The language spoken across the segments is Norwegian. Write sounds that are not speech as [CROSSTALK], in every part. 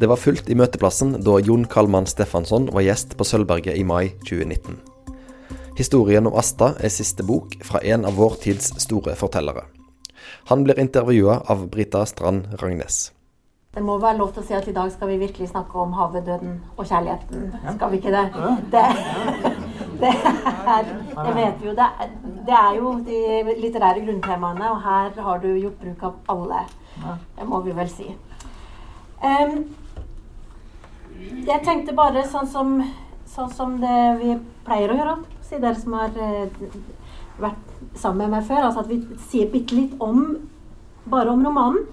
Det var fullt i møteplassen da Jon Kalman Stefansson var gjest på Sølvberget i mai 2019. Historien om Asta er siste bok fra en av vår tids store fortellere. Han blir intervjua av Brita Strand Ragnes. Det må være lov til å si at i dag skal vi virkelig snakke om havet, døden og kjærligheten. Skal vi ikke det? Det, det er [LAUGHS] Det vet vi jo. Det er, det er jo de litterære grunntemaene, og her har du gjort bruk av alle. Det må vi vel si. Um, jeg tenkte bare sånn som, sånn som det vi pleier å gjøre, si dere som har uh, vært sammen med meg før, altså at vi sier bitte litt om bare om romanen.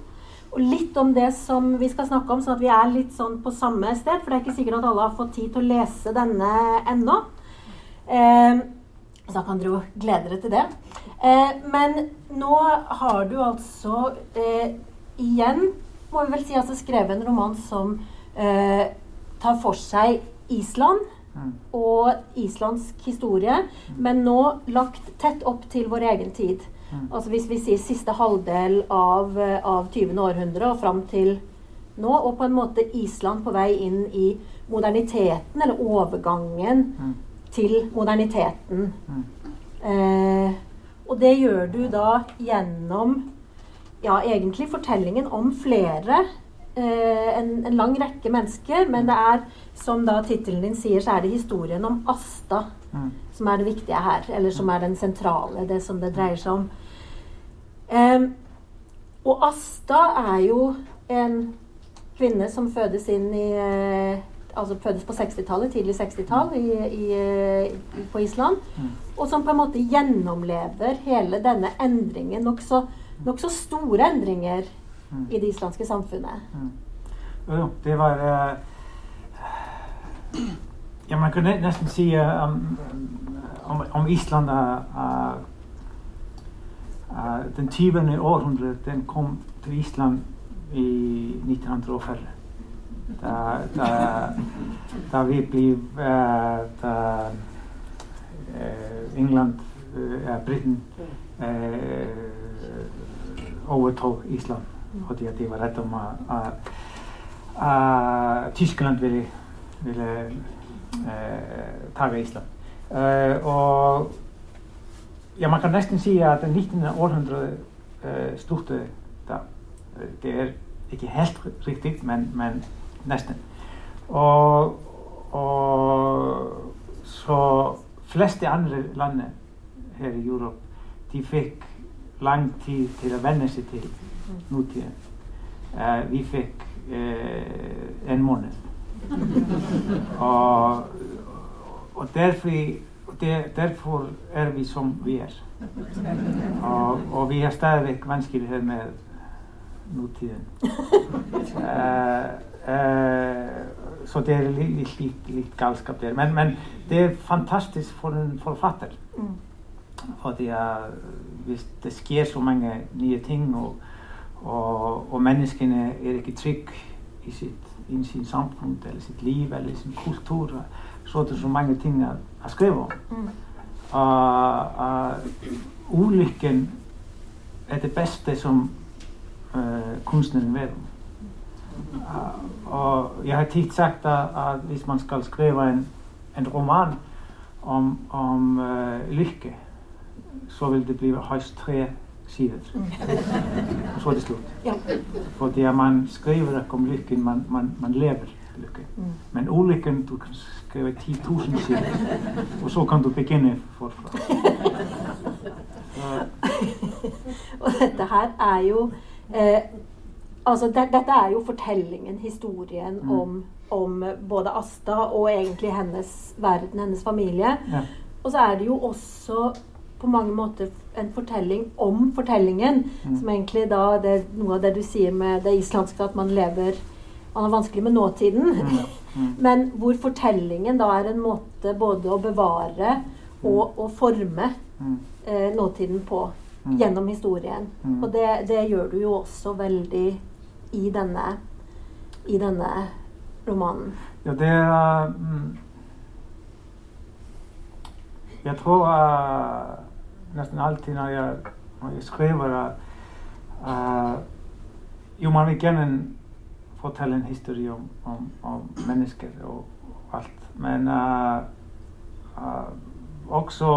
Og litt om det som vi skal snakke om, sånn at vi er litt sånn på samme sted. For det er ikke sikkert at alle har fått tid til å lese denne ennå. Eh, så da kan dere jo glede dere til det. Eh, men nå har du altså eh, igjen, må vi vel si, altså skrevet en roman som eh, tar for seg Island mm. og islandsk historie, men nå lagt tett opp til vår egen tid. Mm. Altså Hvis vi sier siste halvdel av, av 20. århundre og fram til nå, og på en måte Island på vei inn i moderniteten, eller overgangen mm. til moderniteten. Mm. Eh, og det gjør du da gjennom ja, egentlig fortellingen om flere. Eh, en, en, lang rekke mennesker, men det er, som da tittelen din sier, så er det historien om Asta mm. som er det viktige her. Eller som er den sentrale, det som det dreier seg om. Um, og Asta er jo en kvinne som fødes inn i uh, Altså fødes på 60-tallet, tidlig 60-tall uh, på Island. Mm. Og som på en måte gjennomlever hele denne endringen. Nokså nok store endringer mm. i det islandske samfunnet. Mm. Jo, det var uh, Ja, man kunne nesten si um, om, om, Island uh, Uh, den 20. århundre den kom til Island i 1940. Da, da, da vi ble uh, Da uh, England, uh, Britain, overtok Island því að ég var rétt um að að Tískland vilji vilja uh, eh, taka Ísland uh, og já, maður kann næstum síðan að 19. orðhundruðu uh, eh, stúttu það það er ekki helt riktigt menn men næstum og, og svo flesti andri landi hér í Júróp, því fekk lang tíð til að venna sér til mm. nútíðan uh, eh, við fekk eh, uh, en mónuð [LAUGHS] og, og derfri, der, derfur er við som við er. Og, og við har staðveik vanskilið með nútíðan uh, eh, svo det er líkt galskap der. Men, men det er fantastisk for en forfatter mm. Fordi uh, hvis det skjer så mange nye ting, og, og, og menneskene er ikke trygge i sitt, i sin samfunn eller sitt liv eller sin kultur, så er det så mange ting å, å skrive om. Uh, uh, ulykken er det beste som uh, kunstneren vet om. og jeg har tid sagt at, hvis man skal skrive en, en roman om, om lykke, så vil det bli høyst tre sider. Og så er det slutt. Fordi man skriver ikke om lykken, man, man, man lever lykke. Mm. Men ulykken du kan skrive 10 000 sider, og så kan du begynne forfra. [LAUGHS] og dette her er jo eh, Altså, det, dette er jo fortellingen, historien, mm. om, om, både Asta og egentlig hennes verden, hennes familie. Ja. Og så er det jo også på mange måter en fortelling om fortellingen. Mm. Som egentlig da det, Noe av det du sier med det islandske, at man lever man har vanskelig med nåtiden. Mm. Mm. [LAUGHS] Men hvor fortellingen da er en måte både å bevare og mm. å forme mm. eh, nåtiden på mm. gjennom historien. Og det, det, gjør du jo også veldig i denne, i denne romanen. Ja, det Jeg tror uh, nästan alltid när jag, när jag skriver att uh, humanvikenen fortæl en históri om, um, om, um, om um mennesker og allt menn að uh, uh, også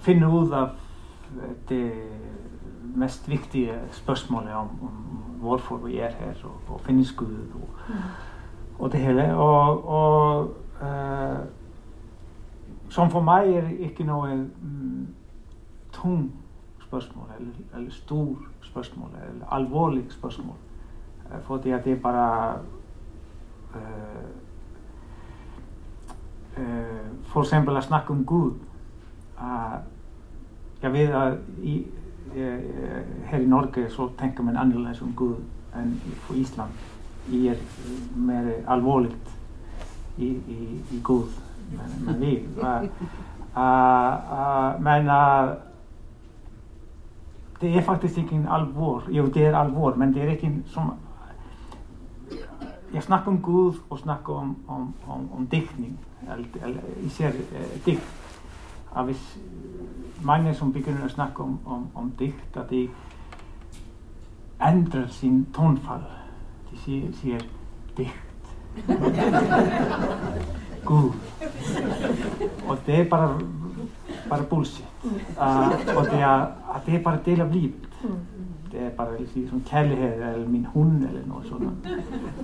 finna út af þetta mest viktiga spörsmáli om, om hvorfor við er hér og, og finnins Guð og, mm. og, og þetta heila og, og uh, som for mig er det ikke noget mm, tung spørgsmål, eller, eller stor spørgsmål, eller alvorligt spørgsmål. Øh, Fordi at det er bare... Øh, øh, for eksempel at snakke om Gud. Uh, jeg ved at i, uh, her i Norge så tænker man anderledes om Gud enn på Ísland. Ég er meira alvorlegt í, í, í Guð með líf. Menn að það er faktisk ekki alvor. Jú það er alvor menn það er ekki svona ég snakka um Guð og snakka om, om, om, om diktning ég sér eh, dikt að viss mannir som byggur að snakka um, um, um om dikt að þið endrar sín tónfall. Þið sér dikt [LAUGHS] Gud. Og det er bare, bare bullshit. Uh, og det er, det er bare del av livet. Det er bare liksom kjærlighet eller min hund eller noe sånt.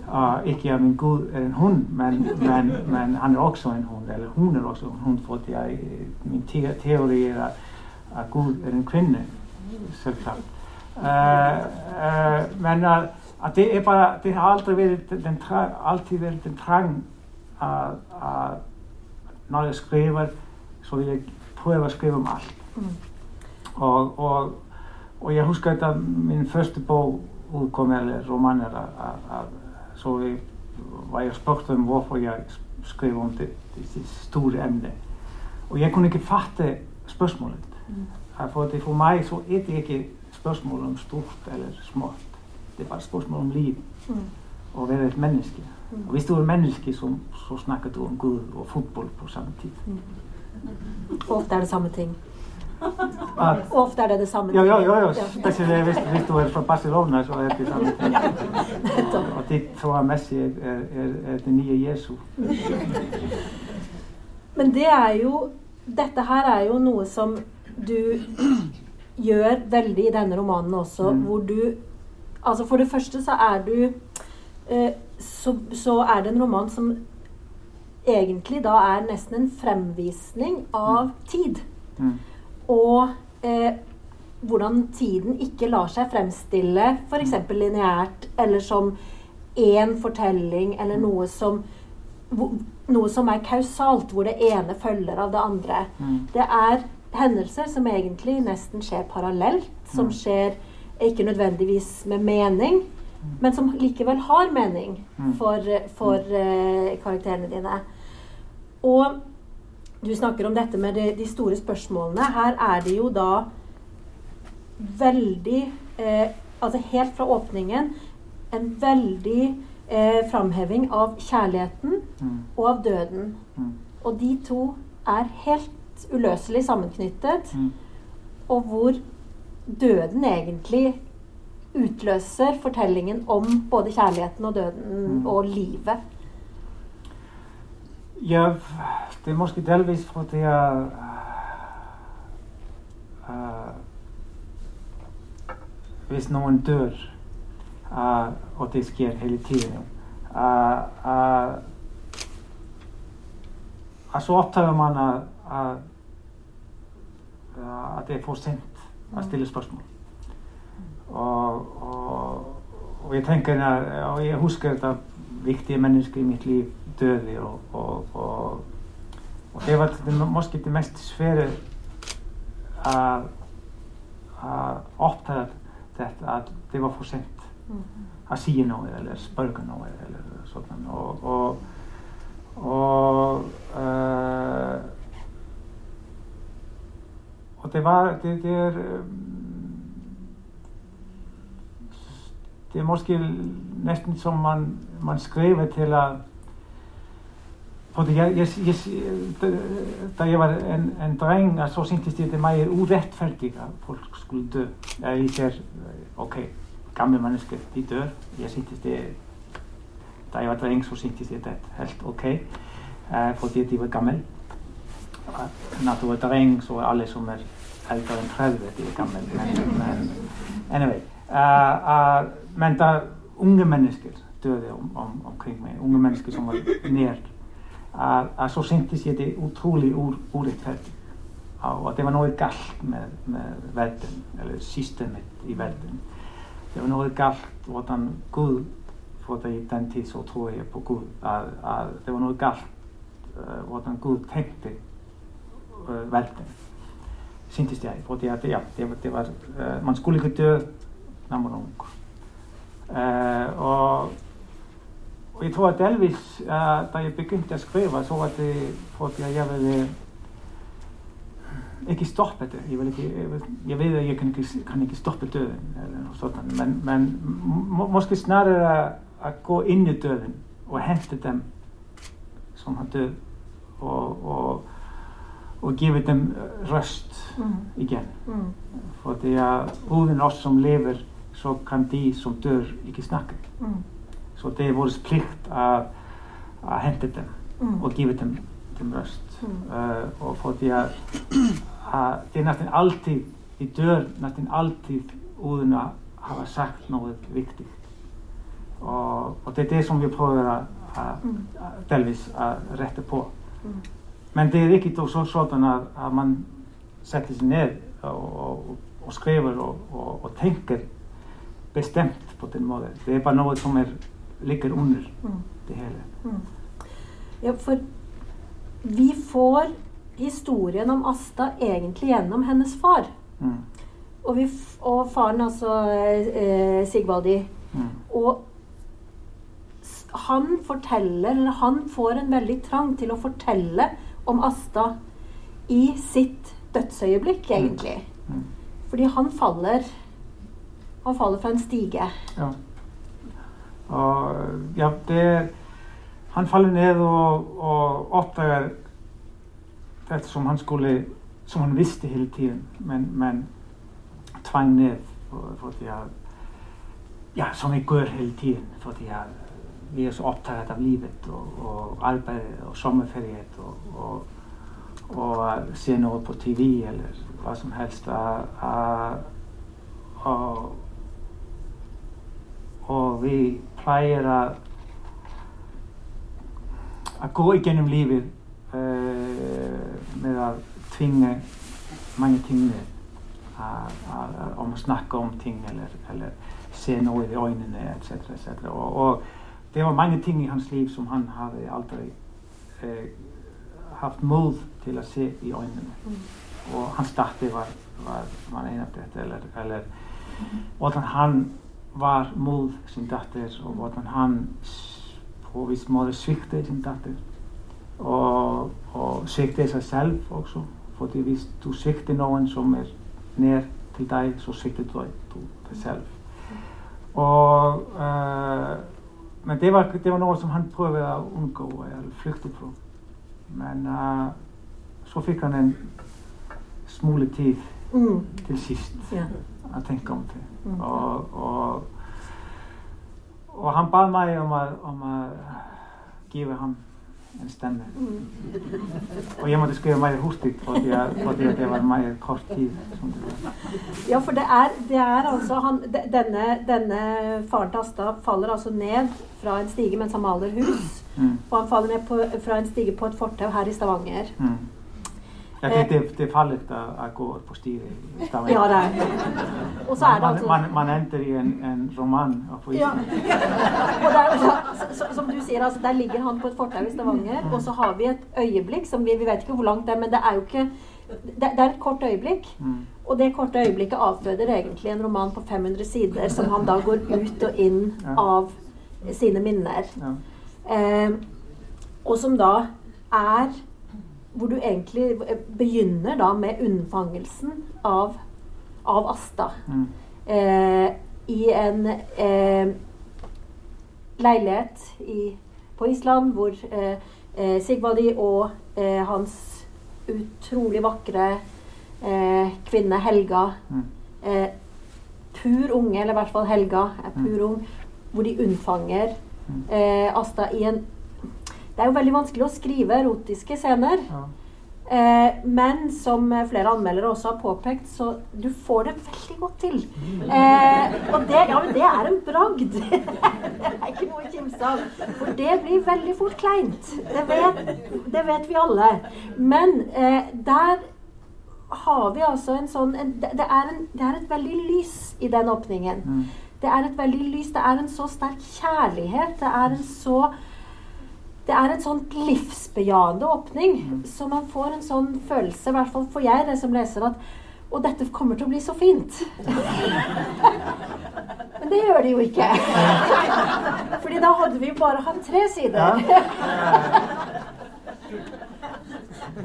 Uh, ikke at min Gud er en hund, men, men, men, han er også en hund. Eller hun er også en hund. For jeg, min te teori er at, Gud er en kvinne. Selvklart. Uh, men at det er bare Det har alltid vært den, alltid vært den trang að, að nálega skrifa svo ég pröfa að skrifa um allt mm. og, og, og ég huska þetta minn förstu bó útkomi alveg romanir að svo ég var ég spurt um hvorfor ég skrif um þessi stúri emni og ég kunne ekki fatta spörsmólet mm. for, for mig svo er þetta ekki spörsmól um stort eller smátt þetta er bara spörsmól um líf mm. og verið menneske Og hvis du er menneske, så, så, snakker du om Gud og fotball på samme tid. Mm. Ofte er det samme ting. Ah. Ofte er det det samme. Ja, ja, ja, ja. Spesielt hvis, hvis, du er fra Barcelona, så er det samme ting. [LAUGHS] og de tror Messi er, er, er det nye Jesu. Men det er jo Dette her er jo noe som du gjør veldig i denne romanen også, mm. hvor du Altså For det første så er du eh, så, så, er det en roman som egentlig da er nesten en fremvisning av mm. tid. Mm. Og eh, hvordan tiden ikke lar seg fremstille f.eks. Mm. lineært eller som én fortelling eller mm. noe som noe som er kausalt, hvor det ene følger av det andre. Mm. Det er hendelser som egentlig nesten skjer parallelt, som skjer ikke nødvendigvis med mening, men som likevel har mening mm. for, for uh, karakterene dine. Og du snakker om dette med de, de, store spørsmålene. Her er det jo da veldig eh, Altså helt fra åpningen en veldig eh, framheving av kjærligheten mm. og av døden. Mm. Og de to er helt uløselig sammenknyttet. Mm. Og hvor døden egentlig utløser fortellingen om både kjærligheten og døden mm. og livet? Ja, det er måske delvis fordi uh, uh, Hvis noen dør, uh, og det skjer hele tiden Så oppdager man at det er for sent å stille spørsmål. og, og, og ég tengur hérna og ég húskar þetta vikti menneski í mitt líf döði og og ég var morski til mest sferu að að opta þetta að það var fór sent mm -hmm. að síja nógu eða spörga nógu eða svona og og, og uh, og það var, það er det er måske nesten som man, man skriver til å jeg, jeg, jeg, da jeg var en, en dreng, så syntes de det meg urettferdig at folk skulle dø. Jeg ser ok, gamle mennesker de dør. Jeg syntes det Da jeg var dreng, så syntes jeg det helt ok, uh, fordi de var gamle. Uh, når du er dreng, så er alle som er eldre enn 30, de er gamle. Men, men anyway. Uh, men da unge mennesker døde om, om, omkring meg, unge mennesker som var nær, så syntes jeg det utrolig urettferdig. Og det var noe galt med, med verden, eller systemet i verden. Det var noe galt hvordan Gud For i den tid så tror jeg på Gud. At, at det var noe galt hvordan Gud tenkte uh, verden. Syntes jeg. Fordi at, ja, det, det var, uh, man skulle ikke dø når man var ung. Eh, og, og ég tror að delvis eh, da ég begynte að skrifa svo var þetta fordi að ég vildi ekki stoppa þetta ég, ekki, ég, ég veit að ég kann ekki, kann ekki stoppa döðin men, men morski snarður að gå inn í döðin og hente dem som har döð og, og, og gefa dem röst mm. igen mm. fordi að húðin oss som lever så kan de som dør, ikke snakke. Mm. Så det er vår plikt å, å hente dem mm. og give dem, dem røst. Uh, og fordi at det er nesten alltid de dør nesten alltid uten å ha sagt noe viktig. Og, og, det er det som vi prøver å, mm. delvis å rette på. Mm. Men det er ikke så sånn at, at man setter seg ned og, og, og skriver og, tenker bestemt på den måten. Det er bare noe som er, ligger under mm. det hele. Ja, for vi får historien om Asta egentlig gjennom hennes far. Mm. Og, vi, og, faren, altså eh, Sigvaldi. Mm. Og han forteller, eller han får en veldig trang til å fortelle om Asta i sitt dødsøyeblikk, mm. egentlig. Mm. Fordi han faller Han faller fra en stige. Ja. Og, ja, det Han faller ned og, og oppdager dette som han skulle Som han visste hele tiden, men, men tvang ned for, fordi jeg Ja, som jeg gjør hele tiden. Fordi jeg, vi er så opptatt av livet og, og arbeidet og sommerferie og, og, og se noe på TV eller hva som helst. Uh, og því plægir að að gói gennum lífið uh, með að tvinga mange ting om að snakka um om ting eller, eller se nóið í öyninu etc. etc. Og, og det var mange ting í hans líf sem hann hafði aldrei uh, haft móð til að se í öyninu mm. og hans datti var, var, var ein af þetta eller, eller, og þannig hann var mot sin datter, og hvordan han på viss måte sviktet sin datter. Og, og sviktet seg selv også. Fordi hvis du svikter noen som er nær til deg, så svikter du deg selv. Og, uh, men det var, det var, noe som han prøvde å unngå eller flykte fra. Men uh, så fikk han en smule tid mm. til sist ja. å tenke om det. Mm. Og, og, og, han ba meg om å, om å give ham en stemme. Mm. Og jeg måtte skrive mer hurtig fordi, fordi det var mer kort tid. Ja, for det er, det er altså han, denne, denne faren til Asta faller altså ned fra en stige mens han maler hus. Mm. Og han faller ned på, fra en stige på et fortau her i Stavanger. Mm. Ja, det, det, det faller av gå på stier i Stavanger. Ja, det er Og så er det altså Man, man ender i en, en roman. Ja. og der, så, som du sier, altså, der ligger han på et fortau i Stavanger, mm. og så har vi et øyeblikk som vi, vi vet ikke hvor langt det er, men det er jo ikke det, det er et kort øyeblikk. Mm. Og det korte øyeblikket avføder egentlig en roman på 500 sider som han da går ut og inn ja. av sine minner. Ja. Eh, og som da er hvor du egentlig begynner da med unnfangelsen av, av Asta. Mm. Eh, I en eh, leilighet i, på Island hvor eh, eh Sigvadi og eh, hans utrolig vakre eh, kvinne Helga mm. pur unge, eller i hvert fall Helga er pur ung, hvor de unnfanger eh, Asta i en Det er jo veldig vanskelig å skrive erotiske scener. Ja. Eh, men som flere anmeldere også har påpekt, så du får det veldig godt til. Eh, og det, ja, det er en bragd. [LAUGHS] det er ikke noe å kimse av. For det blir veldig fort kleint. Det vet, det vet vi alle. Men eh, der har vi altså en sånn en, det, det, er en, det er et veldig lys i den åpningen. Mm. Det er et veldig lys, det er en så sterk kjærlighet. Det er en så det er en sånn livsbejaende åpning. Så man får en sånn følelse, i hvert fall får jeg det som leser, at Og dette kommer til å bli så fint. [LAUGHS] Men det gjør det jo ikke. [LAUGHS] Fordi da hadde vi jo bare hatt tre sider. [LAUGHS]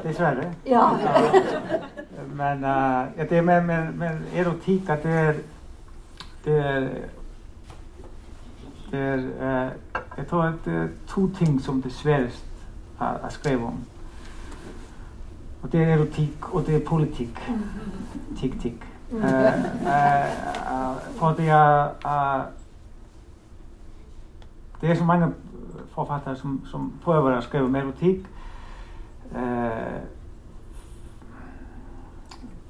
Dessverre. Ja. Men uh, det med, med, med erotikk at det er Det er, det er uh, Jag tror att det är två ting som det är svårast att, att skriva om. Um. Och det är erotik och det är politik. Tick, tick. Mm. Eh, eh, uh, uh, för det är, uh, det är så många författare som, som prövar att skriva om um erotik.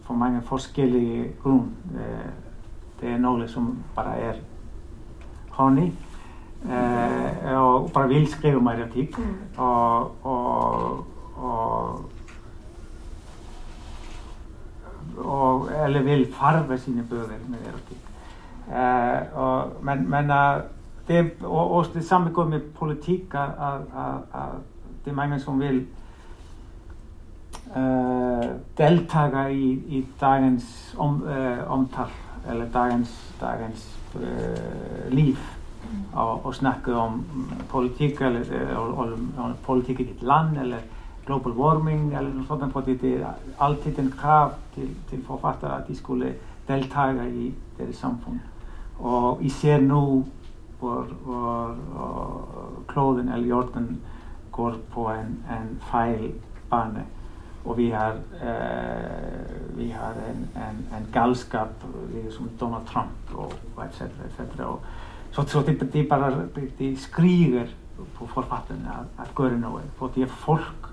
på eh, många olika grund. det är några som bara är honey Uh, og bare vil skrive om erotikk. Og, og, og og, eller vil farve sine bøker med erotikk. Uh, og, men men uh, det, og, det samme går med politikk. Uh, det er mange som vil delta i, i, dagens om, omtale, eller dagens, dagens liv och, och snackade om um politik eller om, om politik i ditt land eller global warming eller något sådant. För det är alltid en krav till, till författare att de skulle delta i deras samfund. Och isär nu var, var kloden eller jorden går på en, en fejlbana. Och vi har, eh, vi har en, en, en galskap, liksom Donald Trump och etc. etc. Och, Så det, det är bara, det, det skriker på författarna att, att göra något. För det är folk,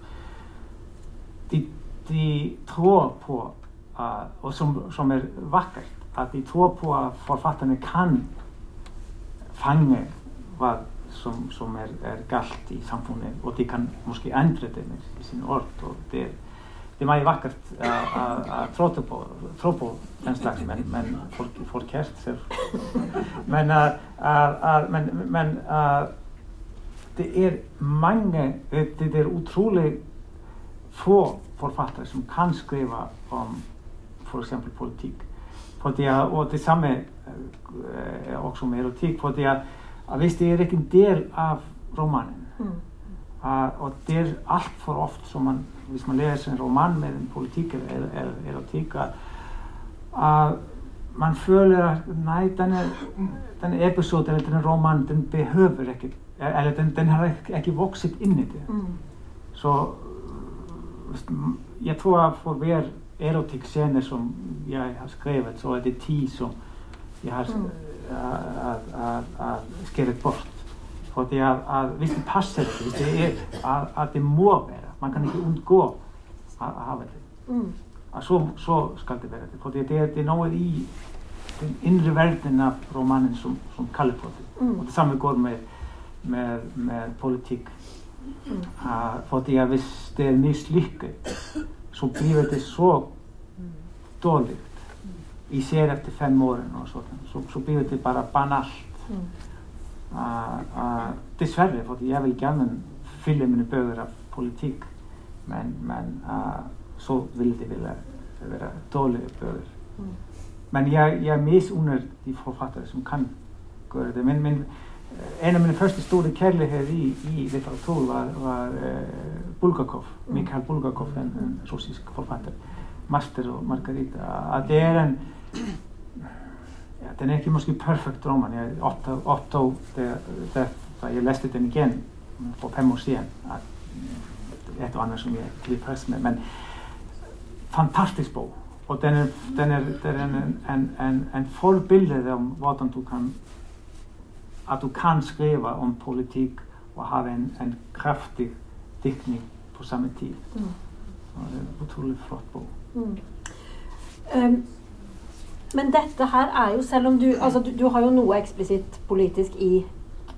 de, de tror på, uh, och som, som är vackert, att de tror på att författarna kan fånga vad som, som är, är galt i samfundet och de kan kanske ändra det med sina ord. Och det, det er meget vakkert å tro på, tro på den slags, men, men folk, folk selv. Men, uh, men, men det er mange Det, er utrolig få forfattere som kan skrive om f.eks. politikk. Fordi, og det samme også med erotikk. Fordi hvis det er ikke en del av romanen mm. uh, og þetta er allt for oft sem mann, hvis man leser en roman með en politík eller, eller erotík að, að mann føler að næ, denne episode eller denne roman, den behöver ekki, eller den, den har ekki, ekki voksit inn í mm. þetta. Mm. Så ég tror að for hver erotík scene som ég har skrevet, så er det ti som ég har mm. að skrevet bort på því að, að vissi passir ekki, vissi er, að, að þið må vera, mann kann ekki undgå að hafa þetta mm. að svo, svo skal þið vera þetta því þetta er náður í den inre verðin af romanin sem, sem kallir på þetta mm. og það samme går með, með, með politík mm. því að viss þið er mislykket svo blir þetta svo dåligt í mm. sér eftir fem órin og svona. Svo, svo blir þetta bara banalt. Mm dessvärre, för jag vill gärna fylla mina böcker av politik. Men, men så vill det vilja vara dåliga böcker. Mm. Men jag, jag missunnar de författare som kan göra det. Men, men en av mina första stora kärlekar i, i litteratur var, var eh, Bulgakov, mm. Mikhail Bulgakov, en, en mm. russisk författare. Master och Margarita. Att det är en Den er ikke måske perfekt roman. Jeg, Otto, Otto det, det, da jeg leste den igjen for fem år siden at Et og annet som jeg er tilfreds med. Men fantastisk bok. og den er, den er, den er en, en, en, en forbilde om hvordan du kan at du kan skrive om politikk og ha en, en kraftig diktning på samme tid. Mm. Og det er en utrolig flott bok. Mm. Um, men dette her er jo, selv om du Altså, du, du har jo noe eksplisitt politisk i,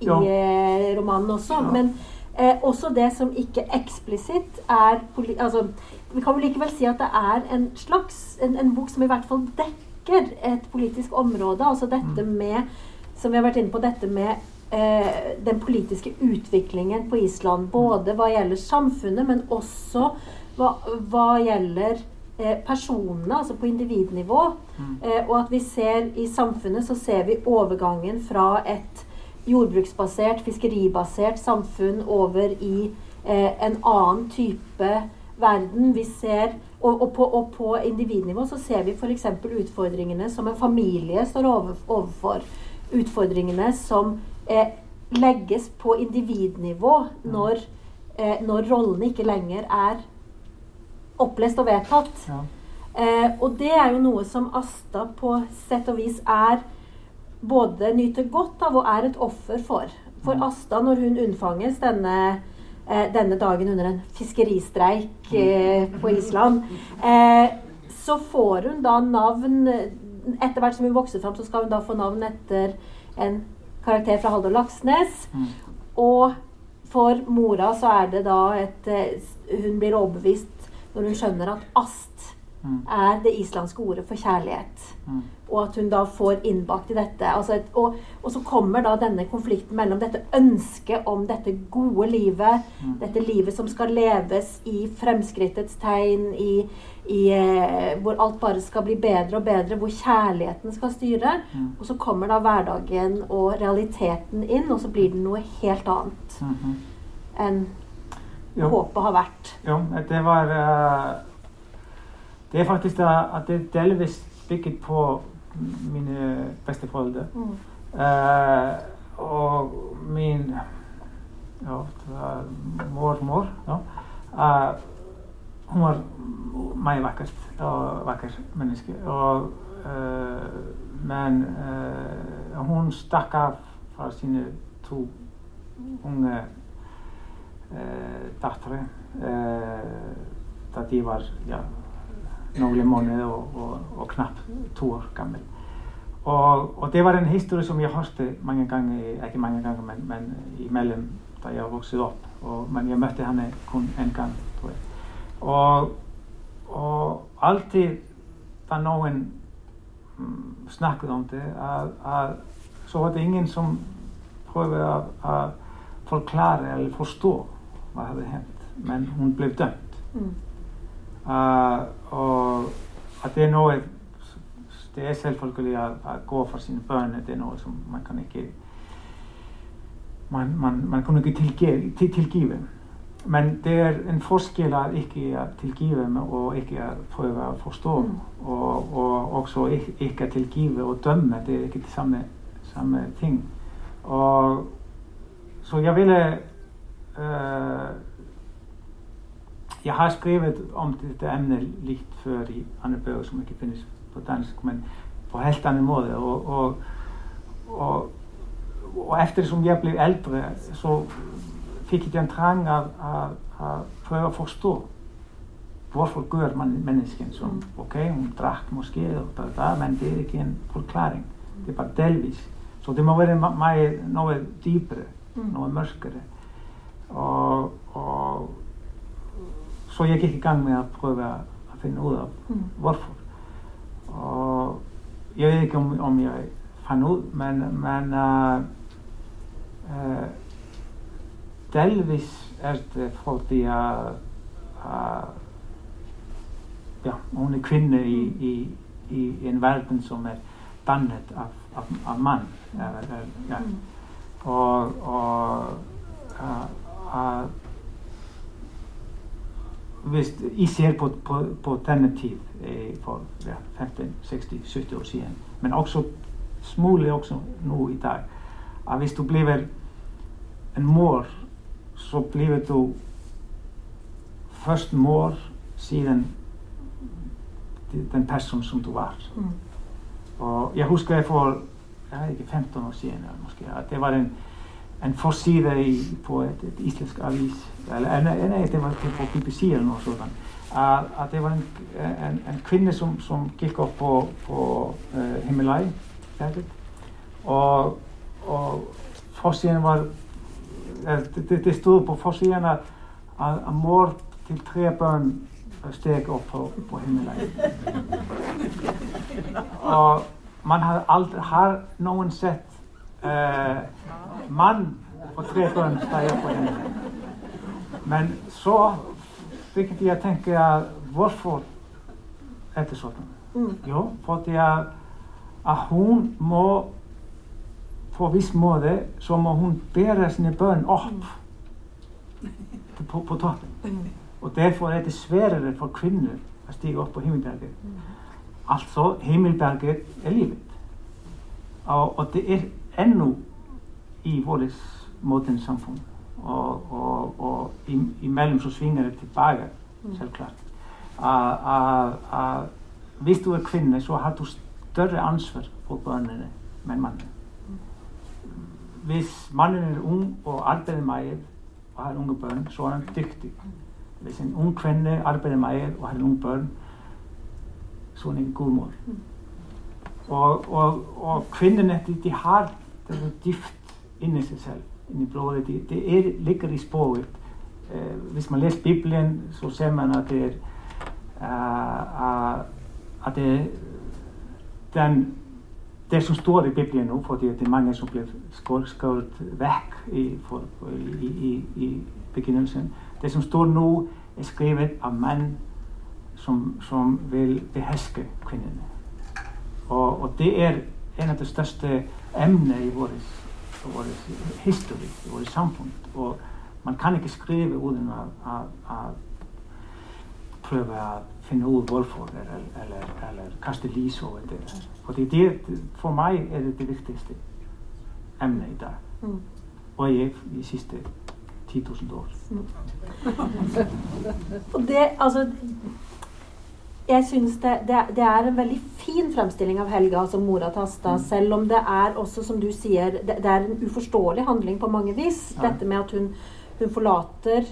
i Ja. eh, romanen også, Ja. men eh, også det som ikke eksplisitt er Altså, vi kan vel likevel si at det er en slags En, en bok som i hvert fall dekker et politisk område. Altså dette Mm. med Som vi har vært inne på, dette med eh, den politiske utviklingen på Island. Både hva gjelder samfunnet, men også hva, hva gjelder personene, altså på individnivå. Mm. Eh, og at vi ser i samfunnet så ser vi overgangen fra et jordbruksbasert, fiskeribasert samfunn over i eh, en annen type verden. Vi ser, og, og, på, og på individnivå så ser vi f.eks. utfordringene som en familie står over, overfor. Utfordringene som eh, legges på individnivå når, eh, når rollene ikke lenger er opplest og vedtatt. Ja. Eh, og det er jo noe som Asta på sett og vis er både nyter godt av og er et offer for. For Mm. Asta, når hun unnfanges denne, eh, denne dagen under en fiskeristreik eh, på Island, eh, så får hun da navn Etter hvert som hun vokser fram, så skal hun da få navn etter en karakter fra Haldor Laksnes. Mm. Og for mora så er det da et eh, Hun blir overbevist når hun skjønner at ast Mm. er det islandske ordet for kjærlighet. Mm. Og at hun da får innbakt i dette. Altså et, og, og så kommer da denne konflikten mellom dette ønsket om dette gode livet, Mm. dette livet som skal leves i fremskrittets tegn, i, i, eh, hvor alt bare skal bli bedre og bedre, hvor kjærligheten skal styre. Og så kommer da hverdagen og realiteten inn, og så blir den noe helt annet Mhm. enn Jo. håpet har vært. Jo, det var eh, Det er faktisk at det er delvis bygget på mine besteforeldre. Mm. Eh, og min ja, mormor ja. Eh, Hun var meget vakkert og vakker menneske. Og, eh, men eh, hun stakk av fra sine to unge dattari það ég var já, nálega mánuð og, og, og knapp tó orð gammel. Og, og það var en históri sem ég horti mange gangi, ekki mange gangi men, men í mellum það ég voksið upp men ég mötti hann kun en gang og alltið mm, var náinn mm, snakkið om það að svo var þetta ingen sem pröfið að forklara eller forstå hva hadde hendt. Men hun ble dømt. Mm. Uh, og at det er noe Det er selvfølgelig å, gå for sine barn. Det er noe som man kan ikke Man, man, man kan ikke tilgive, til, tilgive. Men det er en forskjell å ikke å tilgive og ikke å prøve å forstå. Mm. Og, og også ikke, ikke å tilgive og dømme. Det er ikke det samme, samme ting. Og, så jeg ville Eh, uh, jag har skrivit om um detta ämne lite för i andra böcker som inte finns på dansk men på helt annan måte. Och, och, och, och eftersom jag blev äldre så fick jag en trang att, att, att försöka förstå varför gör man människan som, okej okay, hon drack måske och där, där, men det är inte en förklaring. Det är bara delvis. Så det måste vara något djupare, mm. något mörkare. Og, og så jeg gikk i gang med å prøve å finne ut av Mm. hvorfor. Og jeg vet ikke om, om jeg fant ut, men, men uh, uh, delvis er det fordi jeg uh, ja, hun er kvinne i, i, i en verden som er dannet av, av, av mann. Er, ja. Mm. Og, og að Veist, í sér på, på, på þennan tíð eh, for ja, 15, 60, 70 år síðan. Men också smúli också nú í dag. Að hvis þú blífur en mór svo blífur þú först mór síðan den person som þú var. Mm. og ég huska ég fór, ég veit ekki 15 år síðan að það var en en forsíða í, på ett, ett isländsk avis, eller nej, det var på BBC eller något sådant. Att, att det var en, en, en kvinna som, som gick upp på, på eh, Himalaya-berget och, och forsidan var, eh, det, det stod på forsidan att, att mor till tre barn steg upp på, på Himalaya. [LAUGHS] och man har aldrig, har någon sett eh, mann og tre bönn það er på henni. Men svo fikk ég að tenka að hvorfor þetta er svona. Mm. Jú, fordi að, að hún må på viss måte så må hún bera sinni bönn upp på, på toppen. Og derfor er þetta sverere for kvinnur að stíga upp á himmelberget. Mm. Altså, himmelberget er lífið. Og, og det er ennú í volis mótinn samfund og, og, og í, í mellum svo svingar þetta tilbaka mm. selvklart að viss þú er kvinni svo har þú större ansvar på börnene menn mannen mm. viss mannen er ung og arbeider mægir og har unge börn svo er hann dyktig viss en ung kvinni arbeider mægir og har unge börn svo er hann ekki góð mór mm. og, og kvinnin eftir því har det dypt inni seg selv, inni blodet. Det de er, ligger i språket. Eh, hvis man leser Bibelen, så ser man at det er uh, at det, den det som står i Bibelen nå, fordi det er mange som blir skåret vekk i, for, i, i, i, begynnelsen Det som står nå, er skrevet av menn som, som vil beherske kvinnene. Og, og, det er en av de største emnene i vår, historie, i vårt samfunn. Og man kan ikke skrive uten å prøve å finne ut hvorfor, eller, eller, eller kaste lys over det. Fordi det, for meg er det det viktigste emnet i dag. Mm. Og jeg de siste 10 000 år. Mm. [LAUGHS] og det, altså jeg syns det, det, det, er en veldig fin fremstilling av Helga som mora til Asta, mm. selv om det er også, som du sier, det, det, er en uforståelig handling på mange vis. Ja. Dette med at hun, hun forlater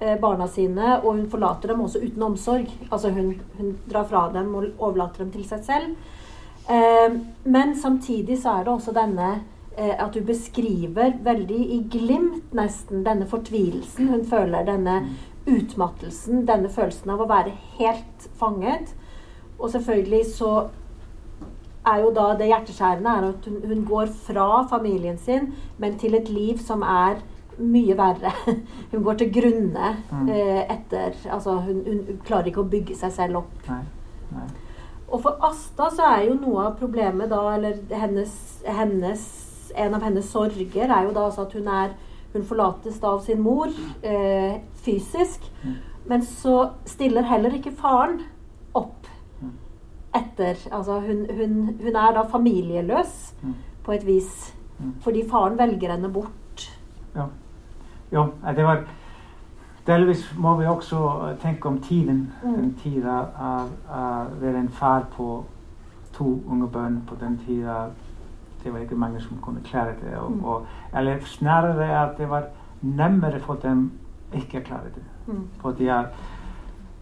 eh, barna sine, og hun forlater dem også uten omsorg. Altså hun, hun drar fra dem og overlater dem til seg selv. Eh, men samtidig så er det også denne eh, at du beskriver veldig i glimt nesten denne fortvilelsen hun føler. Denne utmattelsen, denne følelsen av å være helt fanget. Og selvfølgelig så er jo da det hjerteskjærende er at hun, hun, går fra familien sin, men til et liv som er mye verre. [LAUGHS] Hun går til grunne mm. eh, etter Altså, hun, hun, klarer ikke å bygge seg selv opp. Nei. Nei. Og for Asta så er jo noe av problemet da, eller hennes, hennes, En av hennes sorger er jo da altså at hun er Hun forlates da av sin mor eh, fysisk. Mm. Men så stiller heller ikke faren opp mm. etter Altså hun, hun, hun er da familieløs mm. på et vis. Mm. Fordi faren velger henne bort. Ja. ja det var Delvis må vi også tenke om tiden. Mm. Den tida å være en far på to unge barn på den tida Det var ikke mange som kunne klare det. Og, og, eller snarere at det var nemmere for dem ikke å klare det. Mm. För det är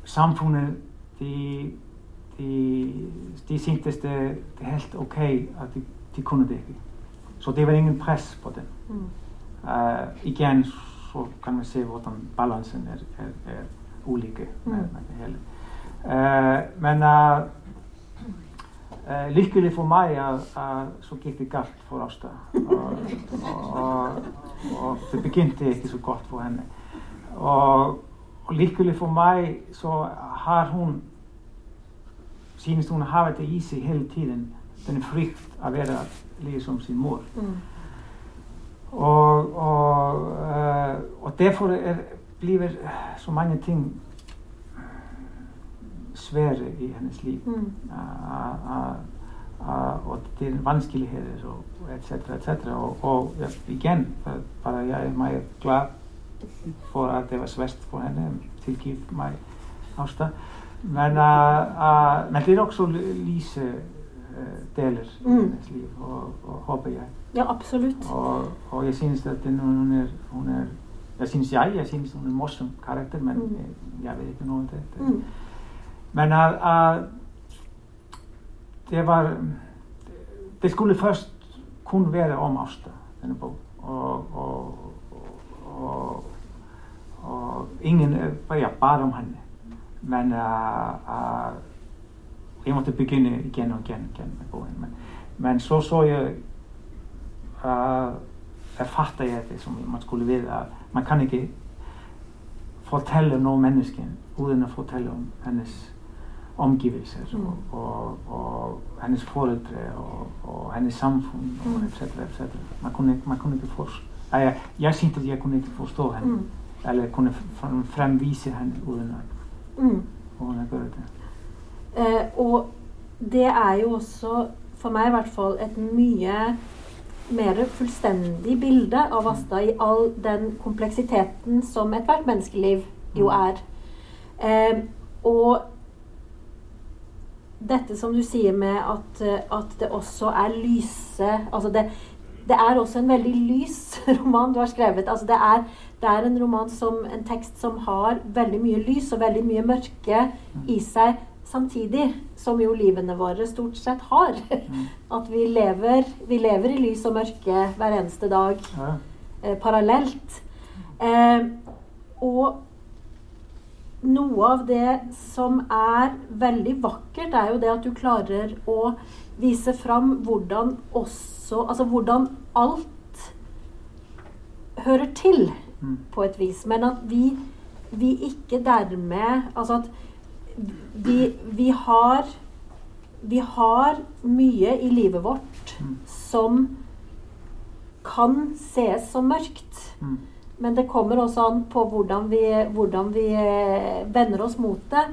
samfundet, de, de, de syntes det, det helt okej okay att de, de kunde det inte. Så det var ingen press på den. Mm. Eh, uh, igen så kan man se hur balansen är, är, är olika. Med, mm. med uh, eh, men uh, uh, eh, lyckligt för mig uh, uh, så gick det galt för Ásta och, och, och, och det begynte inte så gott för henne. Och líkuleg fór mæ svo har hún sínist hún að hafa þetta í sig hele tíðin þenni fríkt að vera líka som sín mór mm. og og, uh, og derfor er, blífur svo mange ting sværi í hennes líf mm. og þetta er vanskeligheter og etc. etc. og, og ja, igen, bara ég er mæg glad fór að det var svenskt på henne, tillgiv mig Ásta. Men, uh, men det är också Lise delar i mm. hennes liv och, och hoppas jag. Ja, absolut. Och, och jag syns att den, hon, är, hon är, jag syns jag, jag syns hon är morsom karaktär men mm. jag vet inte något om um det. Mm. Men uh, det var, det skulle först kun vara om Ásta, den boken. Bare om henne. Men uh, uh, jeg måtte begynne igjen og igjen, igjen med boken. Men, men så så jeg uh, erfatta jeg det som man skulle vite. Man kan ikke fortelle noe menneske uten å fortelle om hennes omgivelser Mm. og, og, og hennes foreldre og, og hennes samfunn og Mm. etc. Et Man man kunne ikke forstå jeg, jeg syntes jeg kunne ikke forstå henne. Mm. Eller kunne fremvise henne å, Mm. hun å gjøre det. Eh, og det er jo også, for meg i hvert fall, et mye mer fullstendig bilde av Asta i all den kompleksiteten som ethvert menneskeliv jo er. Eh, og dette som du sier med at, at det også er lyse Altså det, det er også en veldig lys [LAUGHS] roman du har skrevet. Altså det, er, det er en roman som en tekst som har veldig mye lys og veldig mye mørke i seg samtidig som jo livene våre stort sett har. [LAUGHS] At vi lever, vi lever i lys og mørke hver eneste dag eh, parallelt. Eh, og noe av det som er veldig vakkert, er jo det at du klarer å vise fram hvordan også Altså hvordan alt hører til Mm. På et vis. Men at vi, vi ikke dermed Altså at vi, vi har Vi har mye i livet vårt Mm. som kan ses som mørkt. Mm. Men det kommer også an på hvordan vi, hvordan vi eh, vender oss mot det.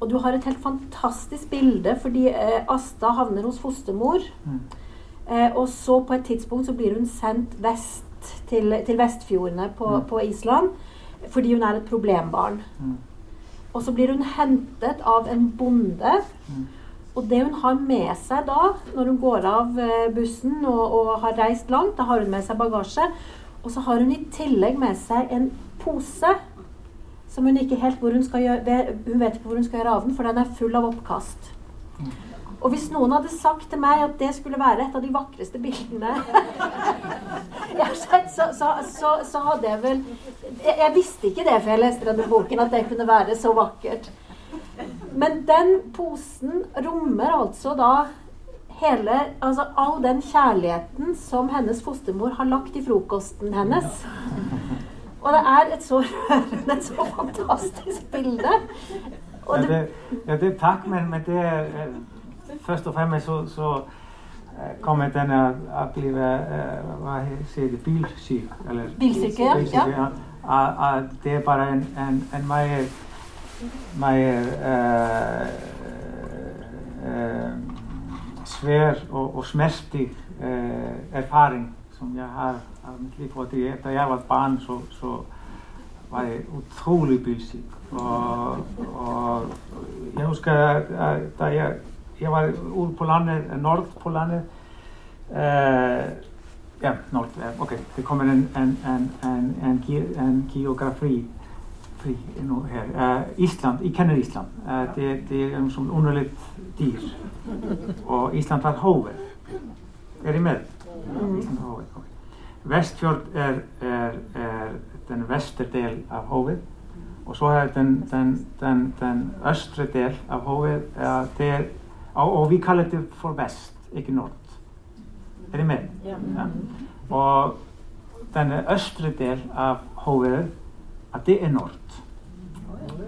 Og du har et helt fantastisk bilde, fordi eh, Asta havner hos fostermor. Mm. Eh, og så på et tidspunkt så blir hun sendt vest til, til Vestfjordene på, Mm. på Island. Fordi hun er et problembarn. Mm. Og så blir hun hentet av en bonde. Mm. Og det hun har med seg da, når hun går av eh, bussen og, og har reist langt, da har hun med seg bagasje. Og så har hun i tillegg med seg en pose som hun ikke helt hvor hun, skal gjøre, hun vet ikke hvor hun skal gjøre av den, for den er full av oppkast. Og hvis noen hadde sagt til meg at det skulle være et av de vakreste bildene jeg har sett, så, så, så, så hadde jeg vel jeg, jeg visste ikke det før jeg leste denne boken, at det kunne være så vakkert. Men den posen rommer altså da hele Altså all den kjærligheten som hennes fostermor har lagt i frokosten hennes. Og det er et så rørende, et så fantastisk bilde. Og Ja, det, ja, det takk, men, men det först och främst så, så kommer den att, att bli, vad säger det, bilsik, eller? Bilsiker, bilsiker ja. ja. det är bara en, en, en mycket, mycket äh, øh, äh, øh, svår och, och smärtig äh, øh, erfaring som jag har av mitt liv. Och det, när jag var barn så, så var jag otrolig bilsik. Och, och jag huskar att, att jag ég var úr Pólannið, eh, Nordpólannið uh, eh, ja, Nord, eh, ok, det kommer en, en, en, en, en geografi fri nú hér uh, Ísland, ég kennir Ísland. Uh, det, det er um svona unulitt dýr. Og Ísland var hóver. Er ég með? Mm. Ísland var hóver, ok. Vestfjörð er, er, er den vestur del af hófið og svo er den, den, den, den östri del af hófið, það er og, og we call it for west, ekki north. Er þið með? Já. Ja. Og þannig östri del af hófiðu að þið er north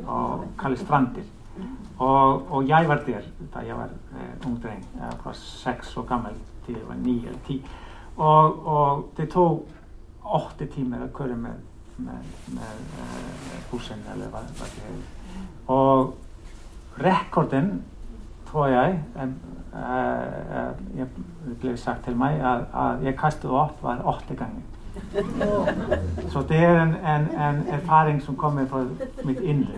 og kallir strandir. Og, og ég var þér, þetta ég var eh, ung dreng, ég var 6 og gammal til ég var 9 eða 10 og, og þið tók 8 tímar að köra með, með, með uh, eh, búsinn eða hvað þetta hefur og rekordinn tror jeg, det eh, jeg ble sagt til meg, at, at jeg kastet opp var åtte ganger. [LAUGHS] Så det er en, en, en erfaring som kommer fra mitt indre.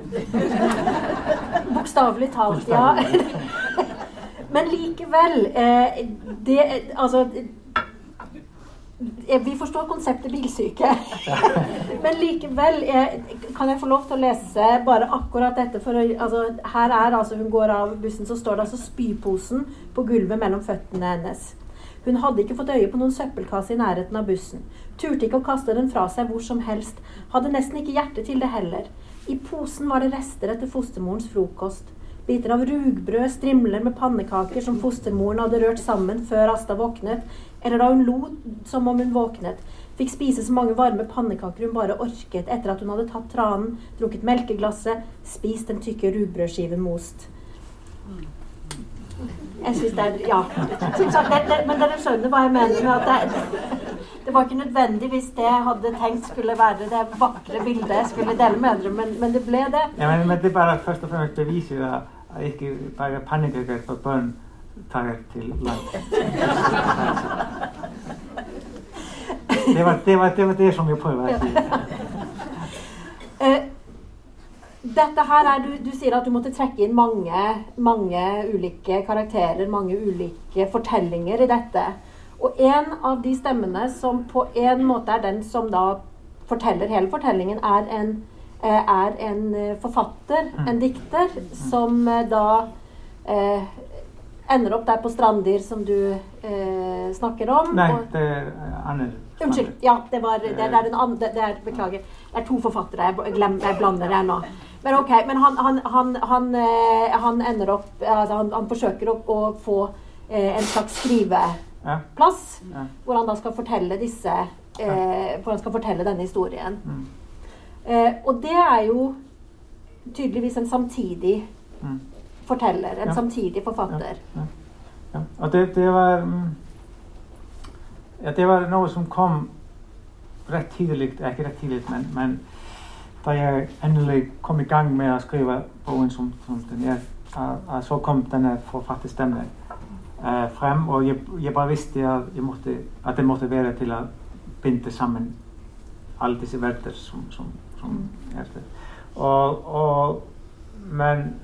Bokstavelig talt, ja. [LAUGHS] Men likevel eh, det, Altså eh, Vi forstår konseptet bilsyke. [LAUGHS] Men likevel jeg, kan jeg få lov til å lese bare akkurat dette. For altså, her er altså Hun går av bussen, så står det altså spyposen på gulvet mellom føttene hennes. Hun hadde ikke fått øye på noen søppelkasse i nærheten av bussen. Turte ikke å kaste den fra seg hvor som helst. Hadde nesten ikke hjerte til det heller. I posen var det rester etter fostermorens frokost. Biter av rugbrød, strimler med pannekaker som fostermoren hadde rørt sammen før Asta våknet, eller da hun lo som om hun våknet. Fikk spise så mange varme pannekaker hun bare orket etter at hun hadde tatt tranen, drukket melkeglasset, spist den tykke rugbrødskiven most. Jeg syns det er Ja. Det, det, men dere skjønner hva jeg mener med at det, det var ikke nødvendig hvis det jeg hadde tenkt skulle være det vakre bildet jeg skulle dele med dere, men, men det ble det. Ja, men, men, det bare først og fremst beviser at ikke bare pannekaker for barn tar til. Det var det, var, det, var det som jeg prøvde å si. Dette her er, du, du, sier at du måtte trekke inn mange, mange ulike karakterer, mange ulike fortellinger i dette. Og en av de stemmene som på en måte er den som da forteller hele fortellingen, er en, eh, er en eh, forfatter, mm. en dikter, som eh, da eh, ender opp der på Strandir, som du eh, snakker om. Nei, det er Anne. Unnskyld. Ja, det, var, det, det er den andre det er, Beklager. Det er to forfattere. Jeg, glem, jeg blander det nå. Men ok, men han, han, han, han, han ender opp altså han, forsøker å, å få eh, en slags skriveplass, ja. ja. hvor han da skal fortelle disse eh, Hvor han skal fortelle denne historien. Mm. Eh, og det er jo tydeligvis en samtidig mm. Forteller. En ja. samtidig forfatter. Ja. Og det, det var mm, Ja, det var noe som kom rett tidlig Ikke rett tidlig, men, men da jeg endelig kom i gang med å skrive boken som, som den er, så kom denne forfatterstemmen uh, frem. Og jeg, jeg, bare visste at, jeg måtte, at det måtte være til å binde sammen alle disse verder som, som, som mm. er der. Og, og, men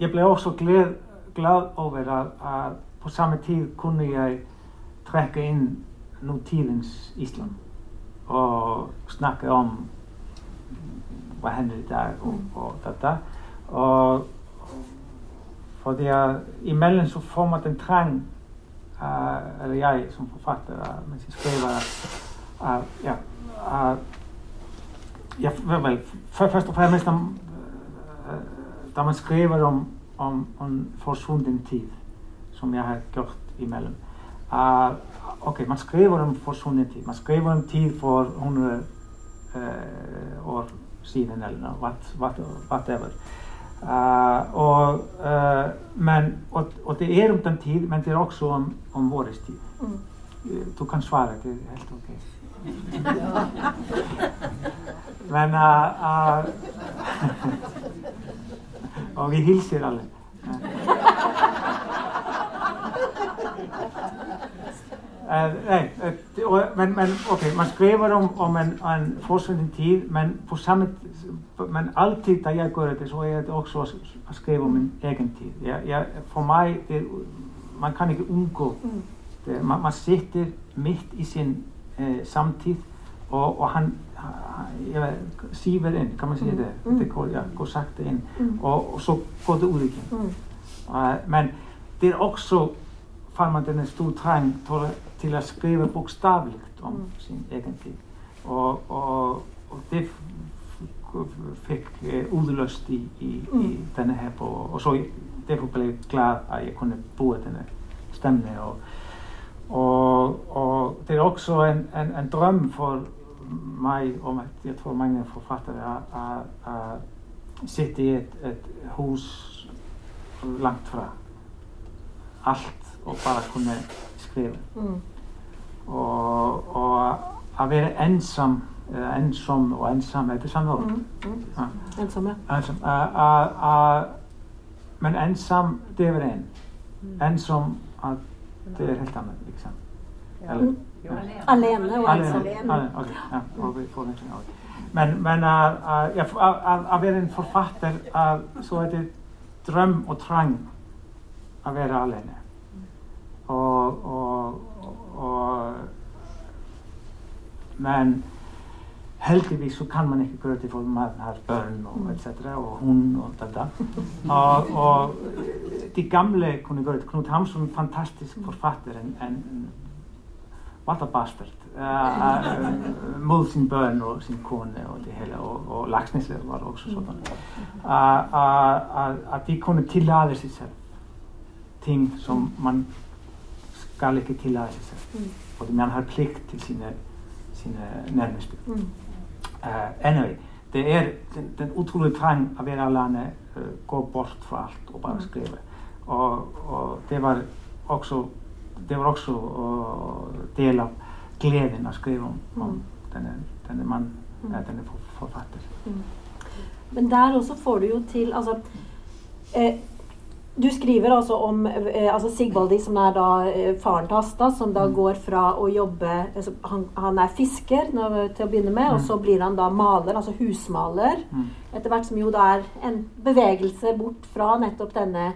jeg ble også glad, glad over at, at, på samme tid kunne jeg trekke inn nåtidens Island og snakke om hva hender dag og, mm. og dette. Og fordi uh, imellom så får man en trang, uh, eller jeg som forfatter, uh, mens jeg skriver uh, ja, uh, ja, vel, først og fremst uh, da man skriver om, om, om forsvunnen tid, som jeg har gjort imellom. ok, man skriver om forsvunnen tid. Man skriver om tid for 100 år siden, eller what, whatever. Uh, og, uh, men, og, og, det er om den tid, men det er også om, om vår tid. Mm. Du kan svare. Det er helt ok. [LAUGHS] men uh, [LAUGHS] Og vi hilser alle. nei, men, men, ok, man skriver om, om en, en forsvunnen tid, men, på samme, men alltid da jeg gjør det, så er det også å skrive om min egen tid. Jeg, jeg, for meg det, Man kan ikke unngå det. Man, man sitter midt i sin eh, samtid, og, og han jeg, siver inn, kan man si det? Mm. Det går, ja, går sakte inn. Mm. Og, og, så går det ut igjen. Uh, men det er også får man denne stor trang til å skrive bokstavelig om mm. sin egen tid. Og, og, og det fikk utløst i, i, mm. i, denne her på Og så derfor ble jeg glad at jeg kunne bo denne stemmen. Og, og, det er også en, en, en, drøm for meg om at jeg tror mange forfattere er, er, sitter i et, et hus langt fra alt og bare kunne skrive. Mm. Og, og å være ensom uh, ensom og ensom Er det samme ord? Mm. Mm. Ja. Ensom, ja. Ensom. Uh, uh, men ensom, det er en. Mm. Ensom, det er helt annet, liksom. Eller? Alene. og alene. alene. alene. Okay. Ja, og við fórum einhvern veginn á því. Men, men að, að, að, að vera en forfatter, að, svo er þetta dröm og trang að vera alene. Og, og, og men heldigvis så kan man ekki gera þetta fyrir maður, það er börn og mm. etc. og hún og þetta. og, og eh, de gamle kunne gera þetta. Knut Hamsun, fantastisk forfatter, en, en what a bastard. Uh, uh, Móð sín börn og sín koni og þetta heila og, og lagsnesleður var og svo svona að því konu tillaði sér sér ting som mm. man skal ekki tillaði sér sér mm. og því mann har plikt til sína, sína nærmestu mm. uh, anyway það er den, den útrúlega trang að vera alene uh, gå bort frá allt og bara skrifa mm. og, og það var okkur det var også uh, del av gleden å skrive om, om denne, denne mann, uh, denne for, forfatter. Men der også får du jo til Altså eh, Du skriver altså om eh, altså Sigvaldi, som er da eh, faren til Asta, som da går fra å jobbe altså, han, han er fisker når, til å begynne med, og så blir han da maler, altså husmaler. Mm. Etter hvert som jo da er en bevegelse bort fra nettopp denne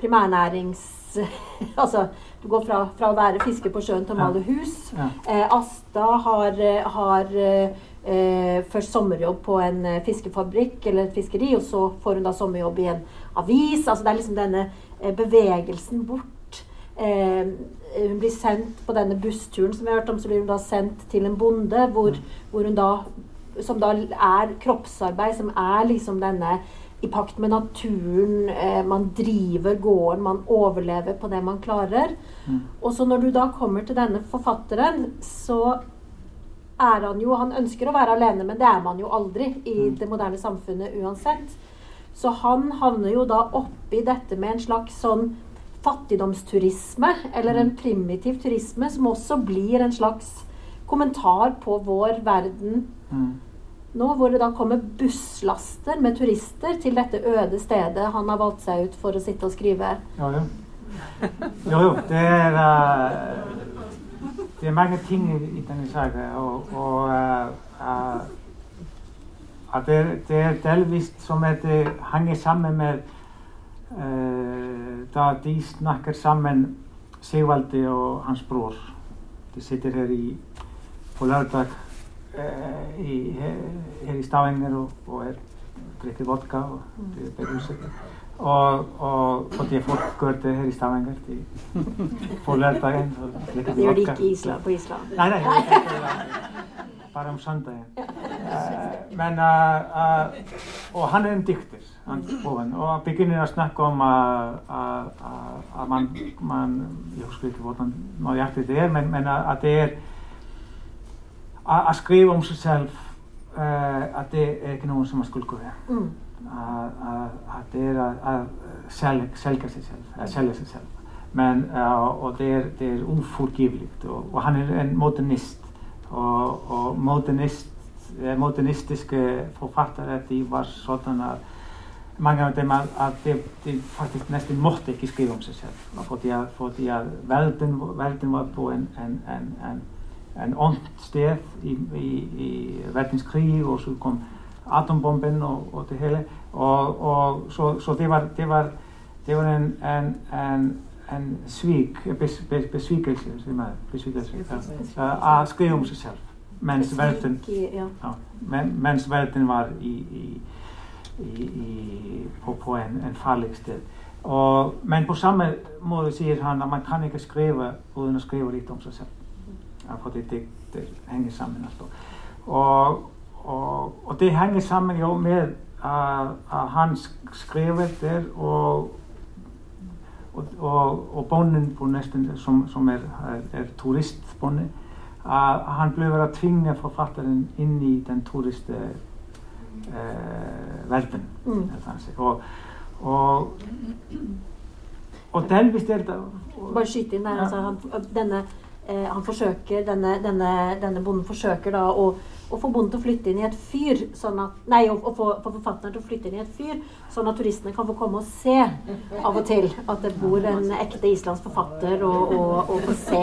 primærnærings... [LAUGHS] altså du går fra, fra å være fisker på sjøen til å male hus. Eh, Asta har, eh, har eh, eh, først sommerjobb på en eh, fiskefabrikk eller et fiskeri, og så får hun da sommerjobb i en avis. Altså det er liksom denne eh, bevegelsen bort. Eh, hun blir sendt på denne bussturen som vi har hørt om, så blir hun da sendt til en bonde hvor, hvor hun da som da er kroppsarbeid, som er liksom denne i pakt med naturen. Eh, man driver gården, man overlever på det man klarer. Mm. Og så når du da kommer til denne forfatteren, så er han jo Han ønsker å være alene, men det er man jo aldri i Mm. det moderne samfunnet uansett. Så han havner jo da oppi dette med en slags sånn fattigdomsturisme, eller en primitiv turisme, som også blir en slags kommentar på vår verden Mm. Nå, hvor det da kommer busslaster med turister til dette øde stedet han har valgt seg ut for å sitte og skrive. Jo, jo. Jo, jo. Det er, uh, det er mange ting i, denne saken. Og, og uh, uh, det, det er delvis som at det henger sammen med da de snakker sammen, Sigvaldi og hans bror. De sitter her i, på lørdag Eh, í, eh, er í stafengir og, og er drikkið vodka og mm. drikkið berjusik og, og, og det fólk görði hér í stafengir í fólkværdaginn og drikkið vodka. Ég er ekki í Ísla, på Ísla. Nei, nei, bara um söndaginn. Eh, men að, og hann er um en dyktir, hann búinn, og byrjunir að snakka um að mann, man, ég husker ekki hvort hann ná hjartið þetta er, men að það er að skrifa um sig sjálf uh, eh, að það er ekki náttúrulega sem að skulka það mm. að það er að selga sig sjálf að selja sig sjálf. Men, uh, og það er, er umfórgiflikt og, og hann er en modernist. Og, og modernist, eh, modernistiske forfattar því var svona að mange af þeim að, að þeir, þeir faktisk næstum mótt ekki skrifa um sig sjálf. Og því að, að verðin var búinn en en ondt stef i, i, i verdenskrig, og så kom atombomben og, og det hele, og, og så, så det var, det var, det var en, en, en, en svík, bes, bes, besvíkelse, sem að, besvíkelse, að skrifa um sig selv, mens verðin, men, mens verðin var í, í, på, på en farleg sted. Og, menn på samme móðu segir hann að mann kann ekki skrifa, úðan að skrifa lítið um sig selv af hvað þetta hengir saman alltaf. Og, og, og þetta hengir saman hjá með að, að hann skrifir þér og, og bónin næstin, sem, sem er, er, er turistbóni að hann blei verið að tvinga forfattarinn inn í den turist uh, eh, verðin mm. og og og delvist er þetta bara skytið næra þannig að denne han forsøker, denne, denne, denne bonden forsøker da å, å få bonden til å flytte inn i et fyr, sånn at, nei, å, å få, få forfatteren til å flytte inn i et fyr, sånn at turistene kan få komme og se av og til at det bor en ekte islandsk forfatter, og, og, og få se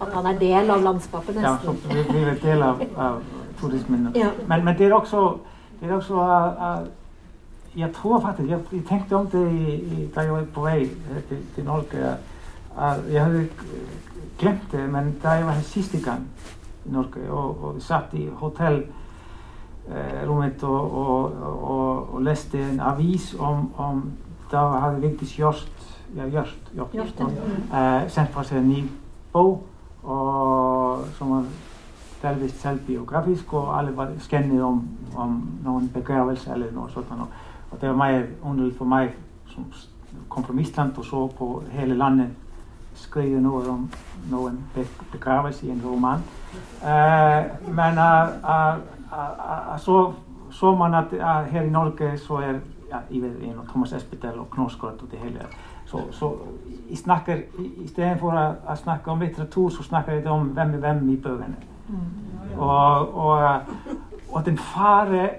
at han er del av landskapet, Ja, nesten. så vi blir en del av, av turismen. Ja. Men, men det er også, det er også uh, Jeg tror faktisk Jeg, jeg tenkte om det i, i, da jeg var på vei eh, til, til Norge. Jeg hadde glemt det, men da jeg var her siste gang i Norge, og, og satt i hotellrommet og, og, og, og leste en avis om, om Da hadde Vigdis Hjort ja, Hjort, Hjort, Hjort, Hjort, eh, sendt fra seg en ny bok som var delvis selvbiografisk, og alle var skannet om, om noen begravelse eller noe sånt. Og det var mer underlig for meg som kom fra Island og så på hele landet skrive noe om noen be begravelse i en roman. Uh, men uh, uh, så så man at her i Norge så er ja, en, Thomas Espedal og Knausgård og det hele. Så, så jeg snakker, for å, snakke om litteratur, så snakker jeg om hvem er hvem i bøkene. Og, og, og den fare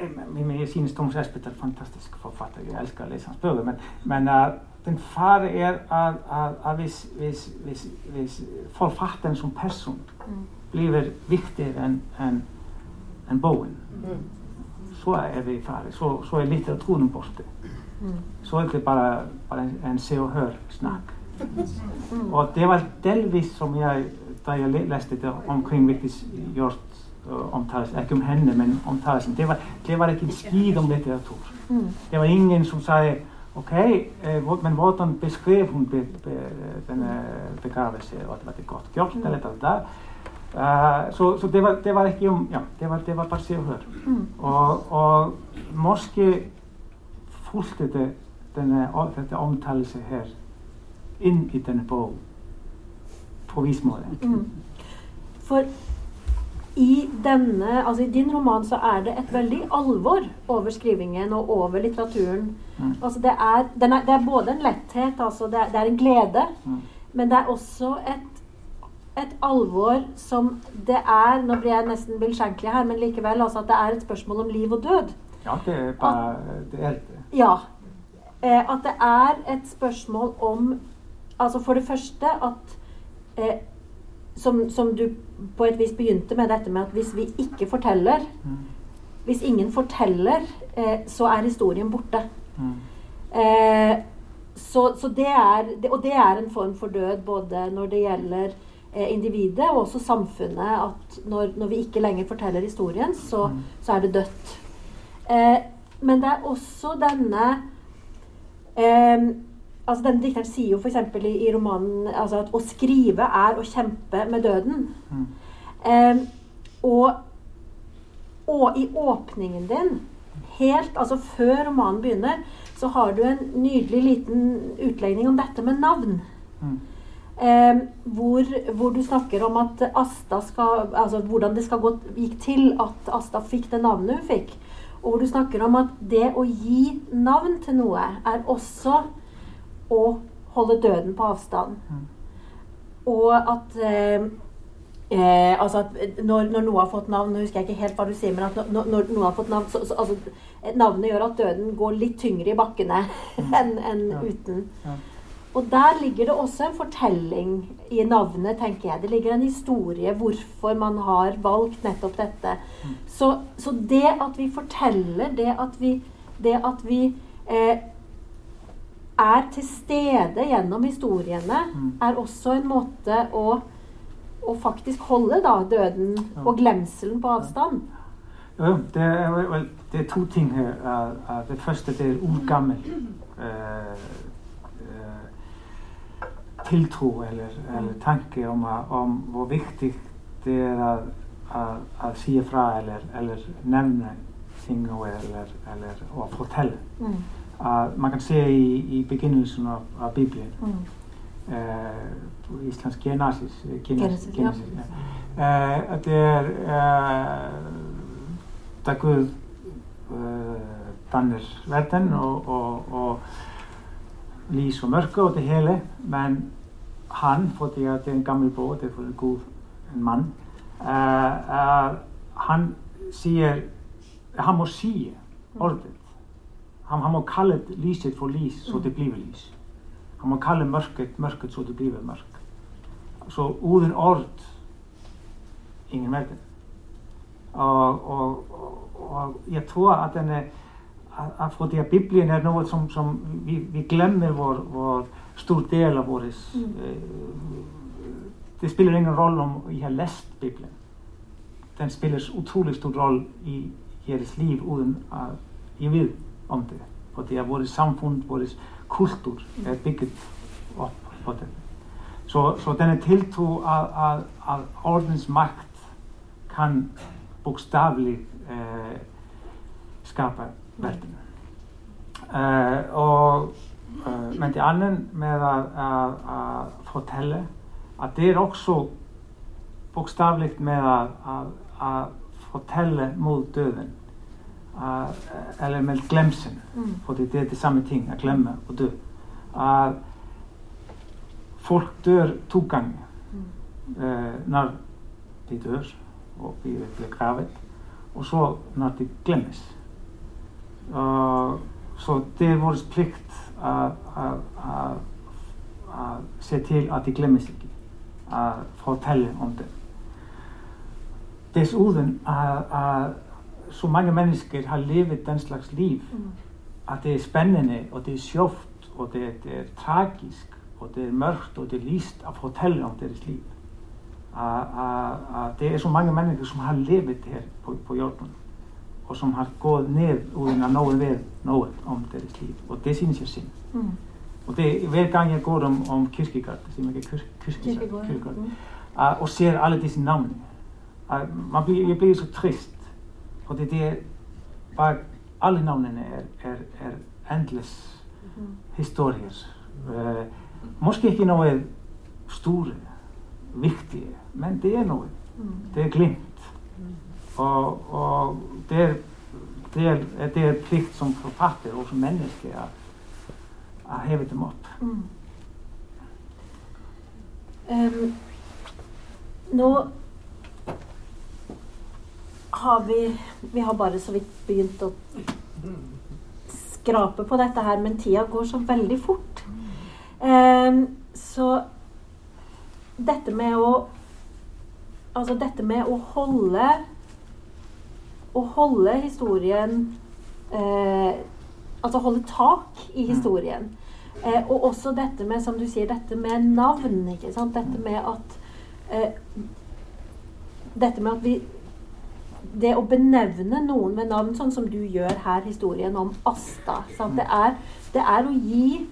jeg, jeg synes Thomas Espedal er fantastisk forfatter. Jeg elsker å lese hans bøker. Men, men uh, den fare er að, að, að viss, viss, viss, viss forfattaren som person mm. blir viktigere enn en, en bogen. Mm. Svo er við farið, svo, svo er litteratúrum borti. Mm. Svo er þetta bara, bara en se og hör snakk. Mm. Og det var delvis som jeg, da jeg leste þetta um omkring Vigdís Hjort uh, omtalelsen, ekki um henne, men omtalelsen, det var, det var ekki skýð om um litteratur. Det mm. var ingen som sagði Okej, eh, okay, men hvordan beskrev hon be, be, den eh, begravelse och att det var ett gott gjort mm. eller det där? Uh, så, så det, var, det var ekki um, já, det var, det var bara séu hör. Mm. Og, og morski fúlti þetta omtalelse hér inn í þenni bó på vísmóði. Mm. For i denne, altså i din roman så er det et veldig alvor over skrivingen og over litteraturen. Mm. Altså det, er, den er, det er både en letthet, altså det er, det er en glede, Mm. men det er også et, et alvor som det er Nå blir jeg nesten bilskjenkelig her, men likevel altså at det er et spørsmål om liv og død. Ja, det er bare det. Er det. Ja. Eh, at det er et spørsmål om Altså for det første at eh, som, som du på et vis begynte med dette med at hvis vi ikke forteller Mm. Hvis ingen forteller, eh, så er historien borte. Mm. Eh, så, så det er, og det er en form for død både når det gjelder eh, individet og også samfunnet. At når, når vi ikke lenger forteller historien, så, Mm. så er det dødt. Eh, men det er også denne eh, altså Denne dikteren sier jo f.eks. I, i romanen altså at å skrive er å kjempe med døden. Mm. Eh, og, og i åpningen din, helt altså før romanen begynner, så har du en nydelig liten utlegning om dette med navn. Mm. Eh, hvor, hvor du snakker om at Asta skal, altså hvordan det skal gå, gikk til at Asta fikk det navnet hun fikk. Og hvor du snakker om at det å gi navn til noe er også å holde døden på avstand. Mm. Og at eh, eh, altså at når, når noe har fått navn Nå husker jeg ikke helt hva du sier, men at når, når noe har fått navn så, så, altså, Navnet gjør at døden går litt tyngre i bakkene [LAUGHS] enn en Ja. uten. Ja. Og der ligger det også en fortelling i navnet, tenker jeg. Det ligger en historie hvorfor man har valgt nettopp dette. Så, så det at vi forteller, det at vi, det at vi eh, er til stede gjennom historiene, Mm. er også en måte å, å faktisk holde da, døden og glemselen på avstand. Jo, det er, vel- det er to ting her. Det første det er urgammel uh, uh, tiltro eller, eller tanke om, om hvor viktig det er å si fra eller, eller nevne ting eller, eller å fortelle. Mm. að maður kann segja í, í beginnelsen af, af bíblíun mm. uh, íslensk genasis eh, genasis, genasis ja. uh, eh, þetta er það er Guð dannir verðin og, og, og lís og mörgu og þetta heli menn hann, fótt ég að þetta er en gammal bó þetta er fótt en gúð mann hann sér hann mór síja orðið Han, han må kalle lyset for lys, så det blir lys. Han må kalle mørket mørket, så det blir mørk. Så uten ord ingen verden. Og, og, og, jeg tror at denne at fordi at Bibelen er noe som, som vi, vi, glemmer vår, vår stor del av vår mm. uh, Det spiller ingen rolle om vi har lest Bibelen. Den spiller utrolig stor rolle i deres liv uten at vi vet om det. Fordi at vores samfund, vores kultur mm. er bygget op på det. Så, så denne tiltro að, að, að ordens makt kann bókstaflið eh, skapa verðinu. Eh, og eh, myndi annan með að, að, að fortella að það er också bókstaflið með að, að fortella múð döðin eller med glemsen, mm. for det er det samme ting, að glemma og dö, að fólk dör tókangi mm. uh, nær því dör og því það er grafið og svo nær því glemmis. Uh, svo það er vorist plikt að se til að því glemmis ekki, að fá um að tella om það. Desúðan að svo mange mennesker har lifið den slags líf mm. að það er spennende og það er sjóft og það er, er tragisk og það er mörgt og það er líst af hotelli á deres líf að það er svo mange mennesker sem har lifið hér på, på jórnum og sem har góð ned úr en að nógu við nógu om deres líf og það syns ég sinn. Mm. og það, hver gang ég går om, om kyrkigard sem ekki kyr, kyrkigard mm. og ser allir þessi námi að ég blir svo trist. ODD bak allir náminni er, er, er endless mm -hmm. historier uh, eh, morski ekki náið stúri, vikti menn þið er náið mm -hmm. þið er glimt mm -hmm. og, og þið er þið er plikt som forfattir og som menneski að hefa þeim upp um, Nú har vi Vi har bare så vidt begynt å skrape på dette her, men tida går så veldig fort. Um, så dette med å Altså dette med å holde Å holde historien eh, Altså holde tak i historien. Eh, og også dette med, som du sier, dette med navn. ikke sant? Dette med at eh, Dette med at vi det å benevne noen med navn, sånn som du gjør her, historien om Asta det er, det, er, å gi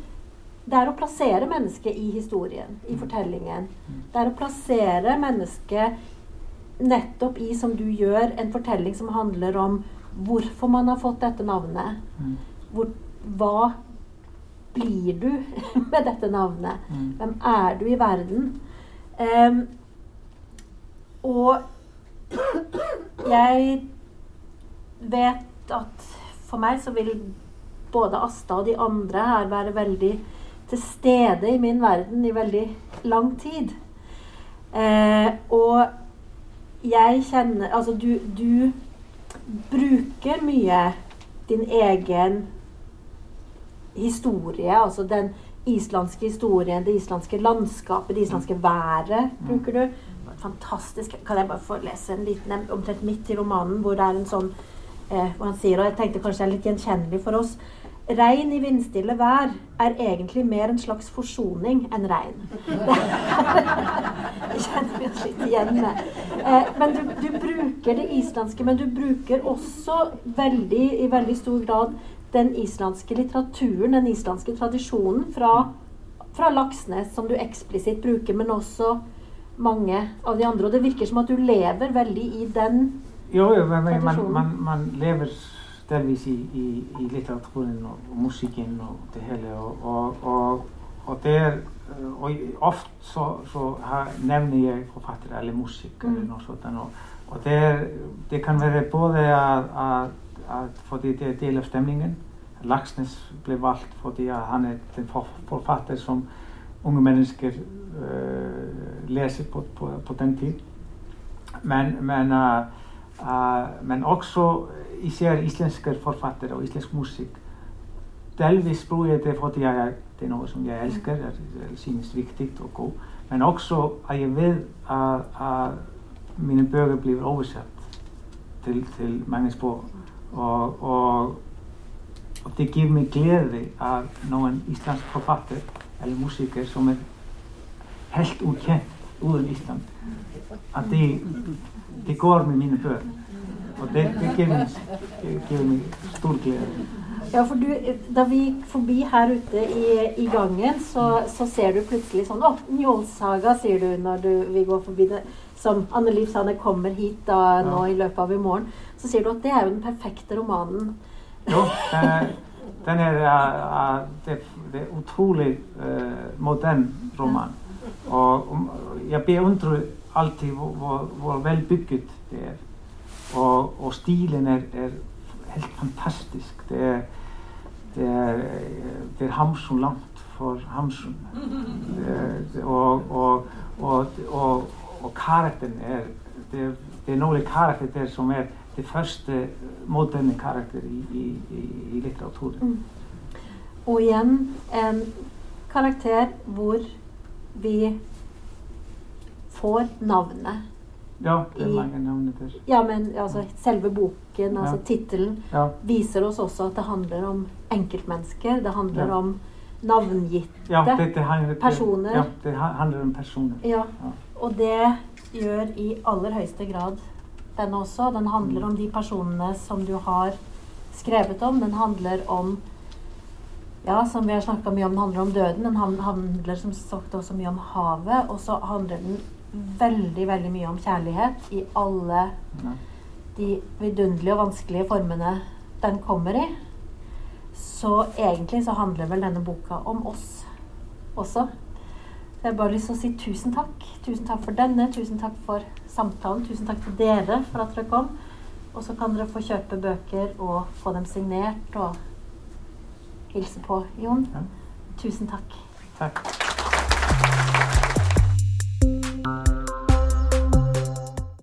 Det er å plassere mennesket i historien, i fortellingen. Det er å plassere mennesket nettopp i, som du gjør, en fortelling som handler om hvorfor man har fått dette navnet. Hvor, hva blir du [LAUGHS] med dette navnet? Hvem er du i verden? Um, og jeg vet at for meg så vil både Asta og de andre her være veldig til stede i min verden i veldig lang tid. Eh, og jeg kjenner Altså, du, du bruker mye din egen historie, altså den islandske historien, det islandske landskapet, det islandske været, bruker du fantastisk Kan jeg bare få lese en liten omtrent midt i romanen, hvor det er en sånn eh, hvor han sier, og jeg tenkte kanskje det er litt gjenkjennelig for oss Regn i vindstille vær er egentlig mer en slags forsoning enn regn. [LAUGHS] Det kjenner vi oss litt igjen med. Eh, men du, du, bruker det islandske, men du bruker også veldig, i veldig stor grad den islandske litteraturen, den islandske tradisjonen fra, fra Laksnes, som du eksplisitt bruker, men også mange av de andre. Og det virker som at du lever veldig i den jo, jo, men, man, man, man, lever delvis i, i, i litteraturen og, og, musikken og det hele. Og, og, og, der, og ofte så, så her nevner jeg forfattere eller musikk eller mm. noe sånt. Og, der, det kan være både at, at, at fordi det er del av stemningen. Laksnes ble valgt fordi han er den forfatter som unge mennesker uh, lese på, på, på, den tid. Men, men uh, men også især islandske forfattere og islandsk musikk. Delvis tror jeg det fordi jeg, det er noe som jeg elsker, jeg synes viktig og god. Men også at jeg vet at, at mine bøker blir oversatt til, til mange språk. Og, og, og det gir meg glede at noen islandsk forfatter eller musiker som er helt ukjent uten Island, at de, de går med mine bøker. Og det, det gir meg, stor glede. Ja, for du, Da vi gikk forbi her ute i, i gangen, så, så, ser du plutselig sånn Å, Njålsaga, sier du når du, vi går forbi det. Som Anne Liv sa, det kommer hit da, nå i løpet av i morgen. Så sier du at det er jo den perfekte romanen. Jo, det er, den er að þetta er útrúleg uh, modern roman. Og um, ég beð undru alltið hvor vel byggjut þetta er. Og, og stílinn er, er helt fantastisk. Þetta er, er, er hamsun langt for hamsun. Og, og, og karakterin er þetta er nálega karakter sem er det første moderne karakter i, i, i, i litteraturen. Mm. Og igjen en karakter hvor vi får navnet ja, det er mange navn der. Ja, men altså, selve boken, altså ja. tittelen, ja. viser oss også at det handler om enkeltmennesker. Det handler ja. om navngitte ja, det, det handler, personer. Ja, det handler om personer. Ja. Og det gjør i aller høyeste grad denne også. Den handler om de personene som du har skrevet om. Den handler om ja, som vi har snakka mye om, den handler om døden. Den handler som sagt også mye om havet. Og så handler den veldig, veldig mye om kjærlighet i alle de vidunderlige og vanskelige formene den kommer i. Så egentlig så handler vel denne boka om oss også. Så jeg har bare lyst til å si tusen takk. Tusen takk for denne, tusen takk for samtalen. Tusen takk til dere for at dere kom. Og så kan dere få kjøpe bøker og få dem signert og hilse på Jon. Tusen takk. Takk.